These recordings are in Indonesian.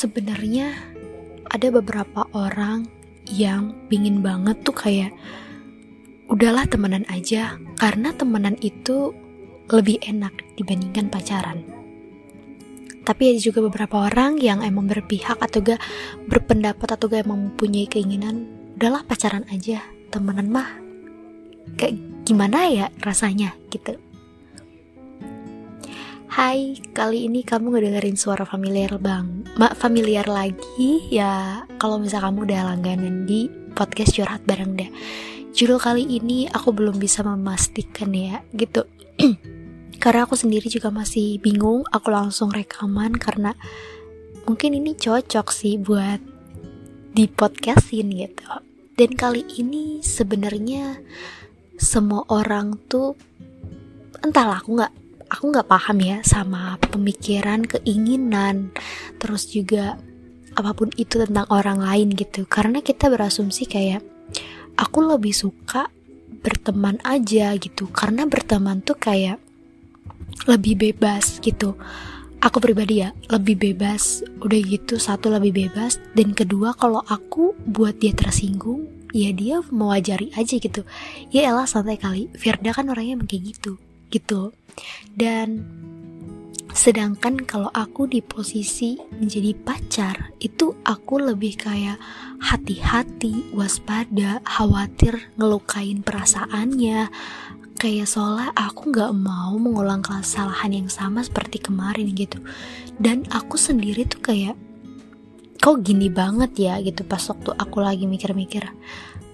sebenarnya ada beberapa orang yang pingin banget tuh kayak udahlah temenan aja karena temenan itu lebih enak dibandingkan pacaran. Tapi ada juga beberapa orang yang emang berpihak atau gak berpendapat atau gak emang mempunyai keinginan udahlah pacaran aja temenan mah kayak gimana ya rasanya gitu. Hai, kali ini kamu ngedengerin suara familiar bang, mak familiar lagi ya. Kalau misal kamu udah langganan di podcast curhat bareng deh. Judul kali ini aku belum bisa memastikan ya, gitu. karena aku sendiri juga masih bingung. Aku langsung rekaman karena mungkin ini cocok sih buat di podcastin gitu. Dan kali ini sebenarnya semua orang tuh entahlah aku nggak aku nggak paham ya sama pemikiran keinginan terus juga apa pun itu tentang orang lain gitu. Karena kita berasumsi kayak aku lebih suka berteman aja gitu. Karena berteman tuh kayak lebih bebas gitu. Aku pribadi ya lebih bebas. Udah gitu satu lebih bebas. Dan kedua kalau aku buat dia tersinggung ya dia mewajari aja gitu. Ya elah santai kali. Firda kan orangnya emang kayak gitu gitu. Dan sedangkan kalau aku di posisi menjadi pacar itu aku lebih kayak hati-hati waspada khawatir ngelukain perasaannya. Kayak seolah aku nggak mau mengulang kesalahan yang sama seperti kemarin gitu. Dan aku sendiri tuh kayak kok gini banget ya? gitu pas waktu aku lagi mikir-mikir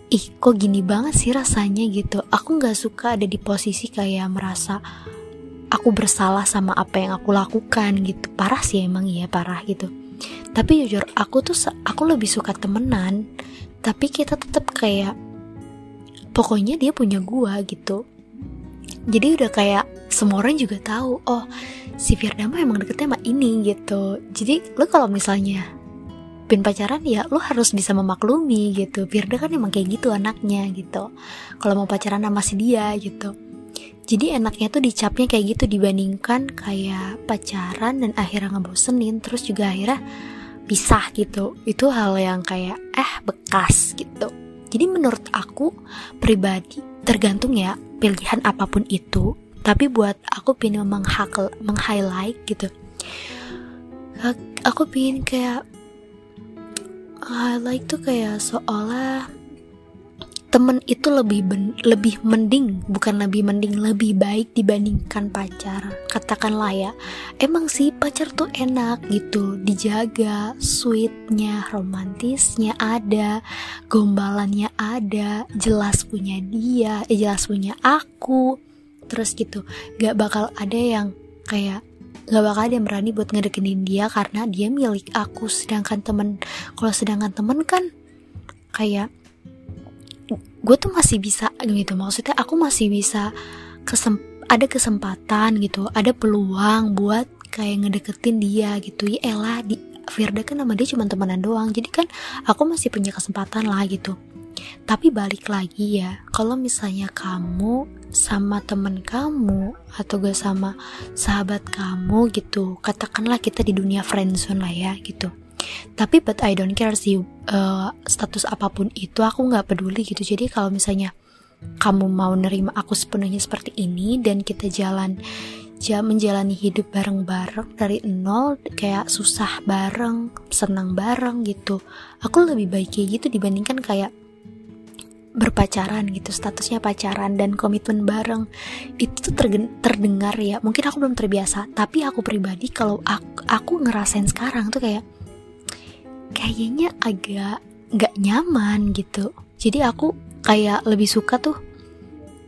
ih kok gini banget sih rasanya gitu. Aku nggak suka ada di posisi kayak merasa aku bersalah sama apa yang aku lakukan gitu. Parah sih emang iya parah gitu. Tapi jujur aku tuh aku lebih suka temenan. Tapi kita tetap kayak pokoknya dia punya gua gitu. Jadi udah kayak semua orang juga tahu oh si Firda emang deketnya sama ini gitu. Jadi lo kalau misalnya pin pacaran ya lo harus bisa memaklumi gitu. Firda kan emang kayak gitu anaknya gitu. Kalau mau pacaran sama si dia gitu. Jadi enaknya tuh dicapnya kayak gitu dibandingkan kayak pacaran dan akhirnya ngebosenin terus juga akhirnya pisah gitu. Itu hal yang kayak eh bekas gitu. Jadi menurut aku pribadi tergantung ya pilihan apa pun itu. Tapi buat aku pengen meng-highlight gitu. Aku pengen kayak highlight tuh kayak seolah temen itu lebih ben, lebih mending bukan lebih mending lebih baik dibandingkan pacar. Katakanlah ya emang sih pacar tuh enak gitu dijaga sweetnya romantisnya ada gombalannya ada jelas punya dia eh, jelas punya aku. Terus gitu gak bakal ada yang kayak gak bakal ada yang berani buat ngedeketin dia karena dia milik aku. Sedangkan temen kalau sedangkan temen kan kayak gue tuh masih bisa gitu. Maksudnya aku masih bisa kesem ada kesempatan gitu ada peluang buat kayak ngedeketin dia gitu. Ya elah di Firda kan sama dia cuma temenan doang. Jadi kan aku masih punya kesempatan lah gitu tapi balik lagi ya kalau misalnya kamu sama temen kamu atau gak sama sahabat kamu gitu katakanlah kita di dunia friendzone lah ya gitu. Tapi but I don't care sih uh, status apa pun itu aku nggak peduli gitu. Jadi kalau misalnya kamu mau nerima aku sepenuhnya seperti ini dan kita jalan menjalani hidup bareng-bareng dari nol kayak susah bareng senang bareng gitu aku lebih baik kayak gitu dibandingkan kayak berpacaran gitu statusnya pacaran dan komitmen bareng itu tuh terdengar ya. Mungkin aku belum terbiasa tapi aku pribadi kalau aku, aku ngerasain sekarang tuh kayak kayaknya agak nggak nyaman gitu. Jadi aku kayak lebih suka tuh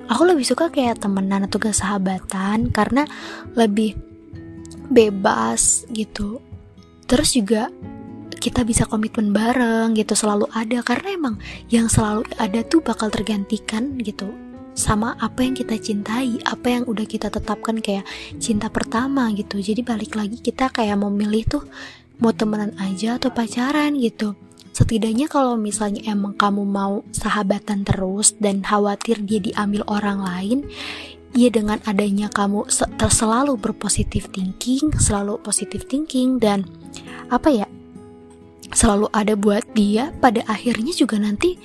aku lebih suka kayak temenan atau gak sahabatan karena lebih bebas gitu. Terus juga kita bisa komitmen bareng gitu selalu ada karena emang yang selalu ada tuh bakal tergantikan gitu sama apa yang kita cintai, apa yang udah kita tetapkan kayak cinta pertama gitu. Jadi balik lagi kita kayak mau milih tuh mau temenan aja atau pacaran gitu setidaknya kalau misalnya emang kamu mau sahabatan terus dan khawatir dia diambil orang lain ya dengan adanya kamu selalu berpositif thinking selalu positif thinking dan apa ya selalu ada buat dia pada akhirnya juga nanti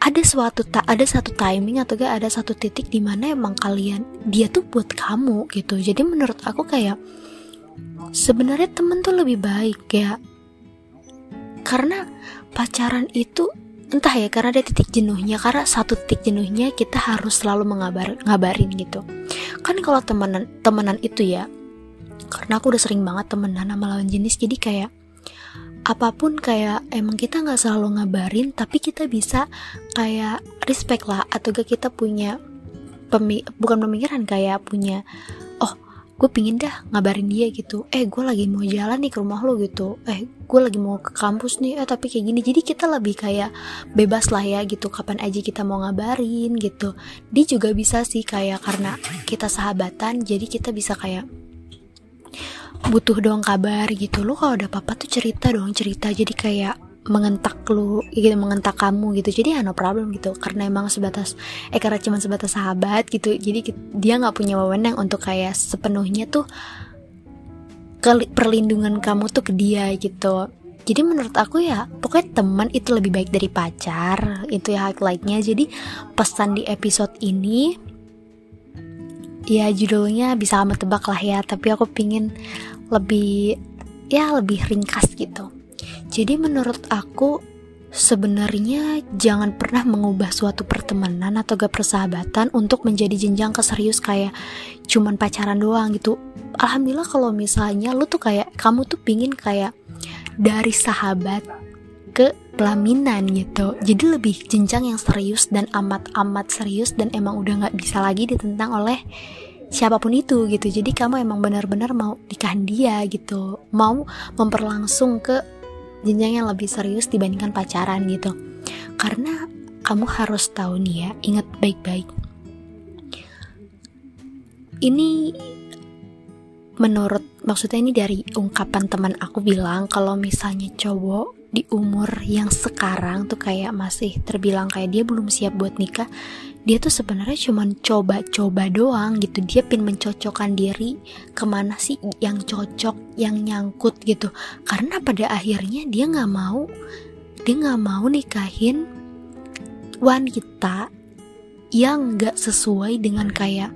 ada suatu tak ada satu timing atau gak ada satu titik di mana emang kalian dia tuh buat kamu gitu. Jadi menurut aku kayak sebenarnya temen tuh lebih baik ya karena pacaran itu entah ya karena ada titik jenuhnya karena satu titik jenuhnya kita harus selalu mengabar ngabarin gitu. Kan kalau temenan temenan itu ya karena aku udah sering banget temenan sama lawan jenis jadi kayak apa pun kayak emang kita nggak selalu ngabarin tapi kita bisa kayak respect lah atau gak kita punya pemi bukan pemikiran kayak punya oh gue pingin dah ngabarin dia gitu. Eh gue lagi mau jalan nih ke rumah lo gitu. Eh gue lagi mau ke kampus nih eh tapi kayak gini. Jadi kita lebih kayak bebas lah ya gitu. Kapan aja kita mau ngabarin gitu. Dia juga bisa sih kayak karena kita sahabatan jadi kita bisa kayak butuh dong kabar gitu. Lo kalau ada apa-apa tuh cerita dong cerita. Jadi kayak mengentak lu gitu mengentak kamu gitu. Jadi ya no problem gitu. Karena emang sebatas eh karena cuma sebatas sahabat gitu. Jadi dia nggak punya wewenang untuk kayak sepenuhnya tuh ke perlindungan kamu tuh ke dia gitu. Jadi menurut aku ya pokoknya teman itu lebih baik dari pacar. Itu ya highlightnya. Jadi pesan di episode ini ya judulnya bisa kamu tebak lah ya tapi aku pingin lebih ya lebih ringkas gitu. Jadi menurut aku sebenarnya jangan pernah mengubah suatu pertemanan atau gak persahabatan untuk menjadi jenjang keserius kayak cuman pacaran doang gitu. Alhamdulillah kalau misalnya lu tuh kayak kamu tuh pingin kayak dari sahabat ke pelaminan gitu. Jadi lebih jenjang yang serius dan amat-amat serius dan emang udah gak bisa lagi ditentang oleh siapa pun itu gitu. Jadi kamu emang benar-benar mau nikahin dia gitu. Mau memperlangsung ke jenjang yang lebih serius dibandingkan pacaran gitu. Karena kamu harus tahu nih ya ingat baik-baik. Ini menurut maksudnya ini dari ungkapan teman aku bilang kalau misalnya cowok di umur yang sekarang tuh kayak masih terbilang kayak dia belum siap buat nikah dia tuh sebenarnya cuma coba-coba doang gitu. Dia pin mencocokkan diri ke mana sih yang cocok yang nyangkut gitu. Karena pada akhirnya dia nggak mau dia nggak mau nikahin wanita yang nggak sesuai dengan kayak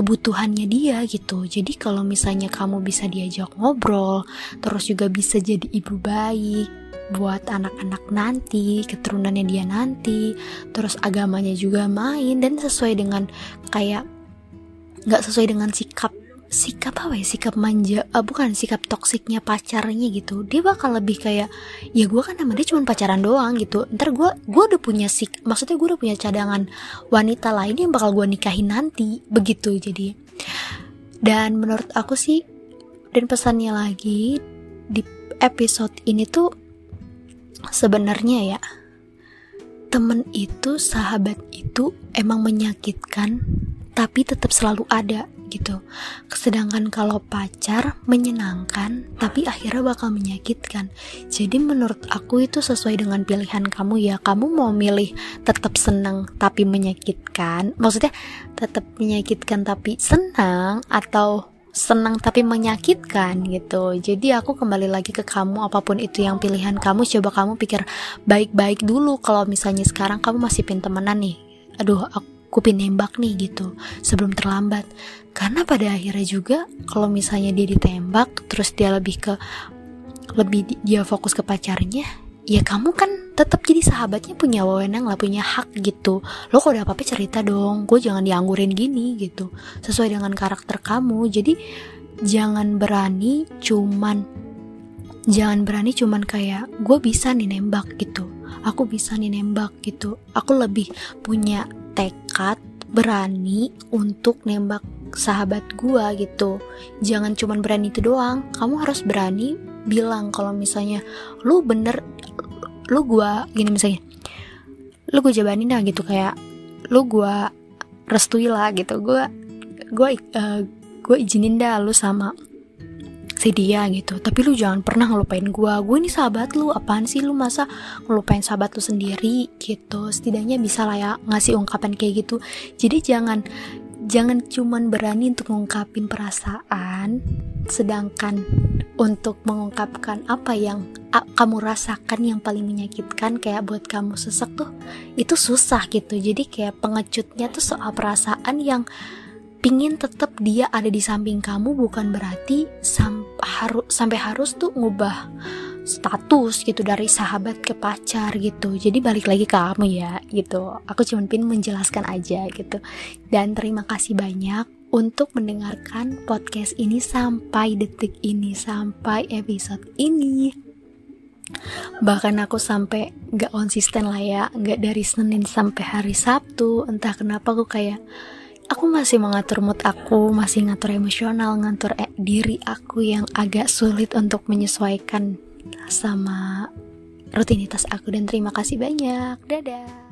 kebutuhannya dia gitu. Jadi kalau misalnya kamu bisa diajak ngobrol terus juga bisa jadi ibu baik buat anak-anak nanti, keturunannya dia nanti, terus agamanya juga main dan sesuai dengan kayak nggak sesuai dengan sikap sikap apa ya? Sikap manja uh, bukan sikap toksiknya pacarnya gitu. Dia bakal lebih kayak ya gue kan sama dia cuma pacaran doang gitu. Ntar gue gue udah punya sik maksudnya gue udah punya cadangan wanita lain yang bakal gue nikahin nanti. Begitu jadi. Dan menurut aku sih dan pesannya lagi di episode ini tuh sebenarnya ya temen itu sahabat itu emang menyakitkan tapi tetap selalu ada gitu. Sedangkan kalau pacar menyenangkan tapi akhirnya bakal menyakitkan. Jadi menurut aku itu sesuai dengan pilihan kamu ya. Kamu mau milih tetap senang tapi menyakitkan maksudnya tetap menyakitkan tapi senang atau senang tapi menyakitkan gitu. Jadi aku kembali lagi ke kamu apa pun itu yang pilihan kamu coba kamu pikir baik-baik dulu. Kalau misalnya sekarang kamu masih pin temenan nih aduh aku pin nembak nih gitu sebelum terlambat. Karena pada akhirnya juga kalau misalnya dia ditembak terus dia lebih ke lebih dia fokus ke pacarnya ya kamu kan tetap jadi sahabatnya punya wewenang lah punya hak gitu. Lo kalau ada apa-apa cerita dong gue jangan dianggurin gini gitu. Sesuai dengan karakter kamu jadi jangan berani cuman jangan berani cuman kayak gue bisa nih nembak gitu. Aku bisa nih nembak gitu. Aku lebih punya tekad berani untuk nembak sahabat gue gitu. Jangan cuman berani itu doang. Kamu harus berani bilang kalau misalnya lu bener lu gua gini misalnya lu gue jabanin dah gitu kayak lu gua restui lah gitu. Gua gua uh, gua izinin dah lu sama si dia gitu. Tapi lu jangan pernah ngelupain gua. Gue ini sahabat lu apaan sih lu? Masa ngelupain sahabat lu sendiri gitu? Setidaknya bisa lah ya ngasih ungkapan kayak gitu. Jadi jangan jangan cuman berani untuk ngungkapin perasaan sedangkan untuk mengungkapkan apa yang kamu rasakan yang paling menyakitkan kayak buat kamu sesek tuh itu susah gitu. Jadi kayak pengecutnya tuh soal perasaan yang pingin tetap dia ada di samping kamu bukan berarti sam haru sampai harus tuh ngubah status gitu dari sahabat ke pacar gitu. Jadi balik lagi ke kamu ya gitu. Aku cuma pin menjelaskan aja gitu. Dan terima kasih banyak untuk mendengarkan podcast ini sampai detik ini, sampai episode ini. Bahkan aku sampai gak konsisten lah ya, gak dari Senin sampai hari Sabtu, entah kenapa aku kayak aku masih mengatur mood aku, masih ngatur emosional, ngatur e diri aku yang agak sulit untuk menyesuaikan sama rutinitas aku dan terima kasih banyak. Dadah.